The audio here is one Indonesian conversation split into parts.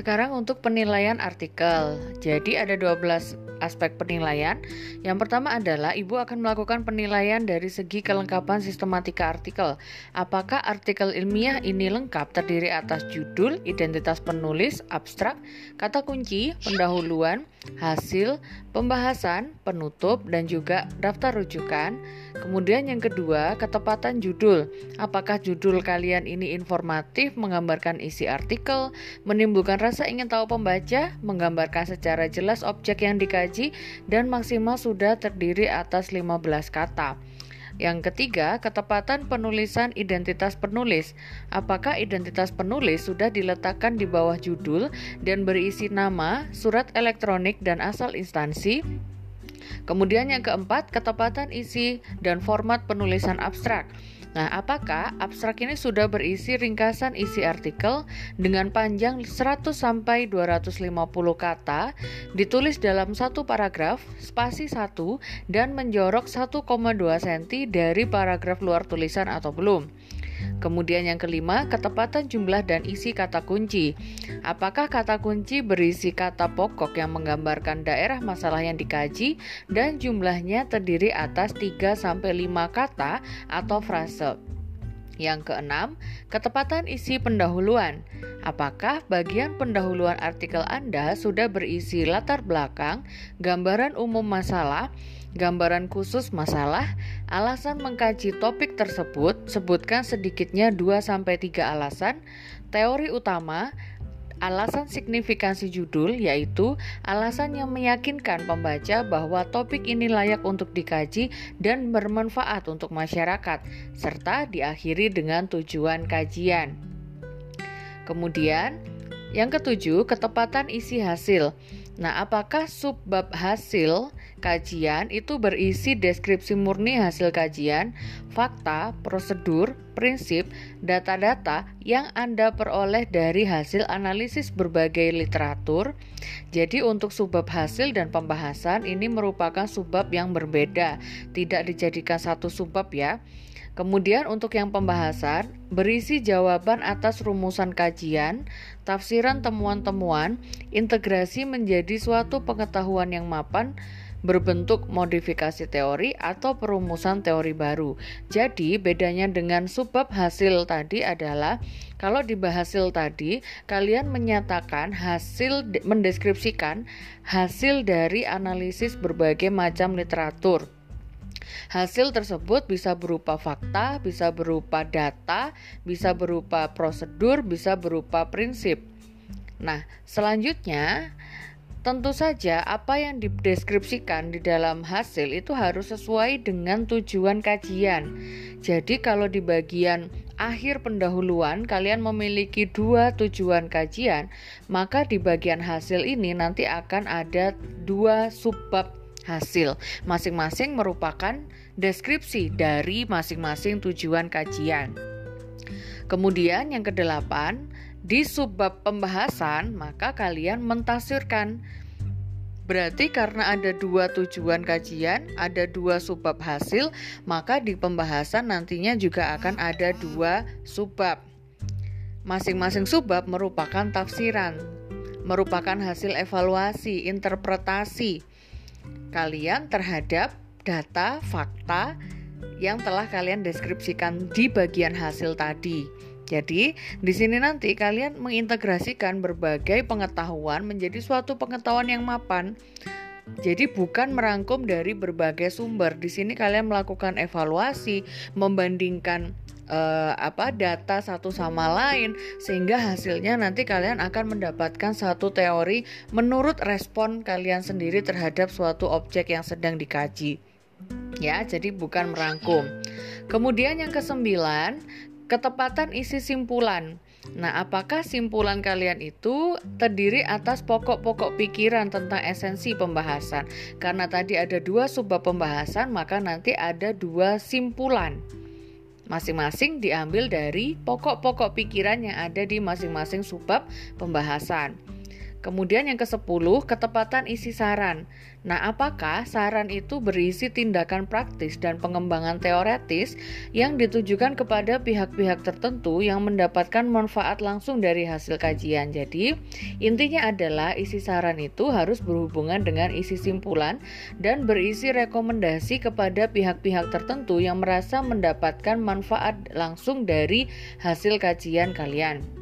Sekarang untuk penilaian artikel. Jadi ada 12 aspek penilaian. Yang pertama adalah Ibu akan melakukan penilaian dari segi kelengkapan sistematika artikel. Apakah artikel ilmiah ini lengkap terdiri atas judul, identitas penulis, abstrak, kata kunci, pendahuluan, hasil, pembahasan, penutup, dan juga daftar rujukan. Kemudian yang kedua, ketepatan judul. Apakah judul kalian ini informatif, menggambarkan isi artikel, menimbulkan rasa ingin tahu pembaca, menggambarkan secara jelas objek yang dikaji, dan maksimal sudah terdiri atas 15 kata. Yang ketiga, ketepatan penulisan identitas penulis. Apakah identitas penulis sudah diletakkan di bawah judul dan berisi nama, surat elektronik, dan asal instansi? Kemudian yang keempat, ketepatan isi dan format penulisan abstrak. Nah, apakah abstrak ini sudah berisi ringkasan isi artikel dengan panjang 100 sampai 250 kata, ditulis dalam satu paragraf, spasi 1 dan menjorok 1,2 cm dari paragraf luar tulisan atau belum? Kemudian yang kelima, ketepatan jumlah dan isi kata kunci. Apakah kata kunci berisi kata pokok yang menggambarkan daerah masalah yang dikaji dan jumlahnya terdiri atas 3 sampai 5 kata atau frase? Yang keenam, ketepatan isi pendahuluan. Apakah bagian pendahuluan artikel Anda sudah berisi latar belakang, gambaran umum masalah, gambaran khusus masalah, alasan mengkaji topik tersebut, sebutkan sedikitnya 2-3 alasan, teori utama, alasan signifikansi judul yaitu alasan yang meyakinkan pembaca bahwa topik ini layak untuk dikaji dan bermanfaat untuk masyarakat, serta diakhiri dengan tujuan kajian. Kemudian, yang ketujuh, ketepatan isi hasil. Nah, apakah subbab hasil kajian itu berisi deskripsi murni hasil kajian, fakta, prosedur, prinsip, data-data yang Anda peroleh dari hasil analisis berbagai literatur? Jadi untuk subbab hasil dan pembahasan ini merupakan subbab yang berbeda, tidak dijadikan satu subbab ya. Kemudian untuk yang pembahasan berisi jawaban atas rumusan kajian, tafsiran temuan-temuan, integrasi menjadi suatu pengetahuan yang mapan, berbentuk modifikasi teori atau perumusan teori baru. Jadi, bedanya dengan subbab hasil tadi adalah kalau di hasil tadi kalian menyatakan hasil mendeskripsikan hasil dari analisis berbagai macam literatur Hasil tersebut bisa berupa fakta, bisa berupa data, bisa berupa prosedur, bisa berupa prinsip. Nah, selanjutnya Tentu saja apa yang dideskripsikan di dalam hasil itu harus sesuai dengan tujuan kajian. Jadi kalau di bagian akhir pendahuluan kalian memiliki dua tujuan kajian, maka di bagian hasil ini nanti akan ada dua subbab hasil. Masing-masing merupakan deskripsi dari masing-masing tujuan kajian. Kemudian yang kedelapan, di subbab pembahasan maka kalian mentasirkan Berarti karena ada dua tujuan kajian, ada dua subbab hasil, maka di pembahasan nantinya juga akan ada dua subbab. Masing-masing subbab merupakan tafsiran, merupakan hasil evaluasi, interpretasi, kalian terhadap data, fakta yang telah kalian deskripsikan di bagian hasil tadi. Jadi, di sini nanti kalian mengintegrasikan berbagai pengetahuan menjadi suatu pengetahuan yang mapan. Jadi bukan merangkum dari berbagai sumber. Di sini kalian melakukan evaluasi, membandingkan uh, apa data satu sama lain sehingga hasilnya nanti kalian akan mendapatkan satu teori menurut respon kalian sendiri terhadap suatu objek yang sedang dikaji. Ya, jadi bukan merangkum. Kemudian yang kesembilan, ketepatan isi simpulan. Nah, apakah simpulan kalian itu terdiri atas pokok-pokok pikiran tentang esensi pembahasan? Karena tadi ada dua subbab pembahasan, maka nanti ada dua simpulan. Masing-masing diambil dari pokok-pokok pikiran yang ada di masing-masing subbab pembahasan. Kemudian yang ke-10, ketepatan isi saran. Nah, apakah saran itu berisi tindakan praktis dan pengembangan teoretis yang ditujukan kepada pihak-pihak tertentu yang mendapatkan manfaat langsung dari hasil kajian. Jadi, intinya adalah isi saran itu harus berhubungan dengan isi simpulan dan berisi rekomendasi kepada pihak-pihak tertentu yang merasa mendapatkan manfaat langsung dari hasil kajian kalian.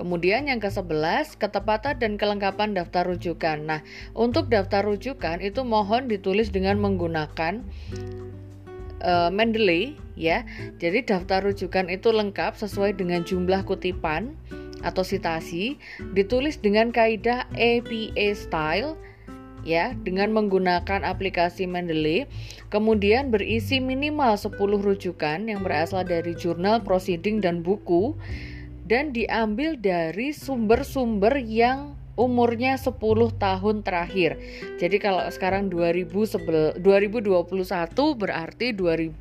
Kemudian yang ke-11, ketepatan dan kelengkapan daftar rujukan. Nah, untuk daftar rujukan itu mohon ditulis dengan menggunakan uh, Mendeley ya. Jadi daftar rujukan itu lengkap sesuai dengan jumlah kutipan atau sitasi, ditulis dengan kaidah APA style ya dengan menggunakan aplikasi Mendeley kemudian berisi minimal 10 rujukan yang berasal dari jurnal, proceeding dan buku dan diambil dari sumber-sumber yang umurnya 10 tahun terakhir. Jadi kalau sekarang 2021 berarti 2000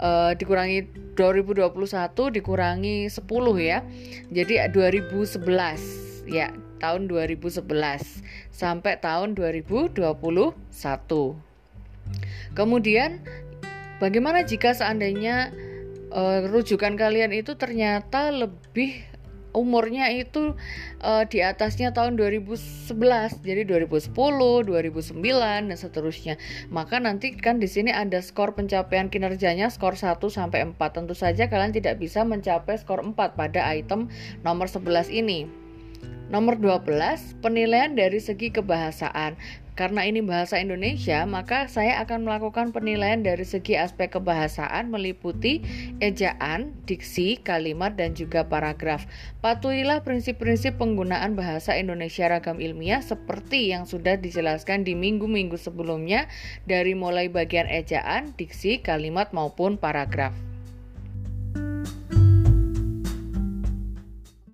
uh, dikurangi 2021 dikurangi 10 ya. Jadi 2011 ya, tahun 2011 sampai tahun 2021. Kemudian bagaimana jika seandainya uh, rujukan kalian itu ternyata lebih umurnya itu uh, di atasnya tahun 2011 jadi 2010, 2009 dan seterusnya. Maka nanti kan di sini ada skor pencapaian kinerjanya skor 1 sampai 4. Tentu saja kalian tidak bisa mencapai skor 4 pada item nomor 11 ini. Nomor 12, penilaian dari segi kebahasaan. Karena ini bahasa Indonesia, maka saya akan melakukan penilaian dari segi aspek kebahasaan meliputi ejaan, diksi, kalimat, dan juga paragraf. Patuhilah prinsip-prinsip penggunaan bahasa Indonesia ragam ilmiah seperti yang sudah dijelaskan di minggu-minggu sebelumnya dari mulai bagian ejaan, diksi, kalimat maupun paragraf.